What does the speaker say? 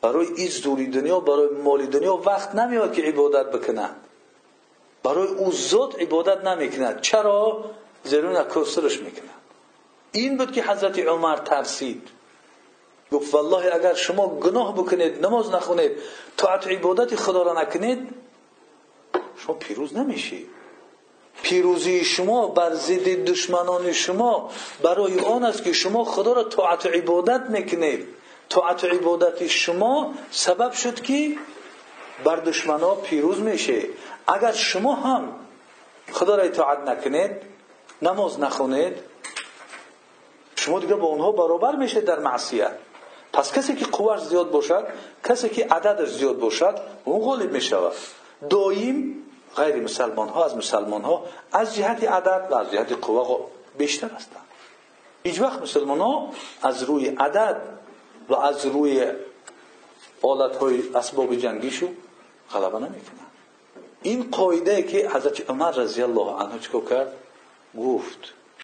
برای این زوری دنیا برای مالی دنیا وقت نمیاد که عبادت بکنند برای او ذات عبادت نمی‌کنند چرا؟ زیرون اکوسرش می‌کنند این بود که حضرت عمر ترسید. گفت والله اگر شما گناه بکنید نماز نخونید طاعت عبادت خدا را نکنید شما پیروز نمیشید پیروزی شما بر ضد دشمنان شما برای آن است که شما خدا را طاعت عبادت می‌کنید. طاعت عبادت شما سبب شد که بر دشمنا پیروز میشه. اگر شما هم خدا را اطاعت نکنید نماز نخونید شما دیگه با اونها برابر میشه در معصیت پس کسی که قوش زیاد باشد کسی که عددش زیاد باشد اون غالب می‌شود. دایم غیر مسلمان ها از مسلمان ها از جهت عدد و از جهت قوه بیشتر هستند. هیچ وقت مسلمان ها از روی عدد و از روی آلت های اسباب جنگیشو غلبه نمی‌کنن این قاعده که حضرت عمر رضی الله عنه چکو کرد؟ گفت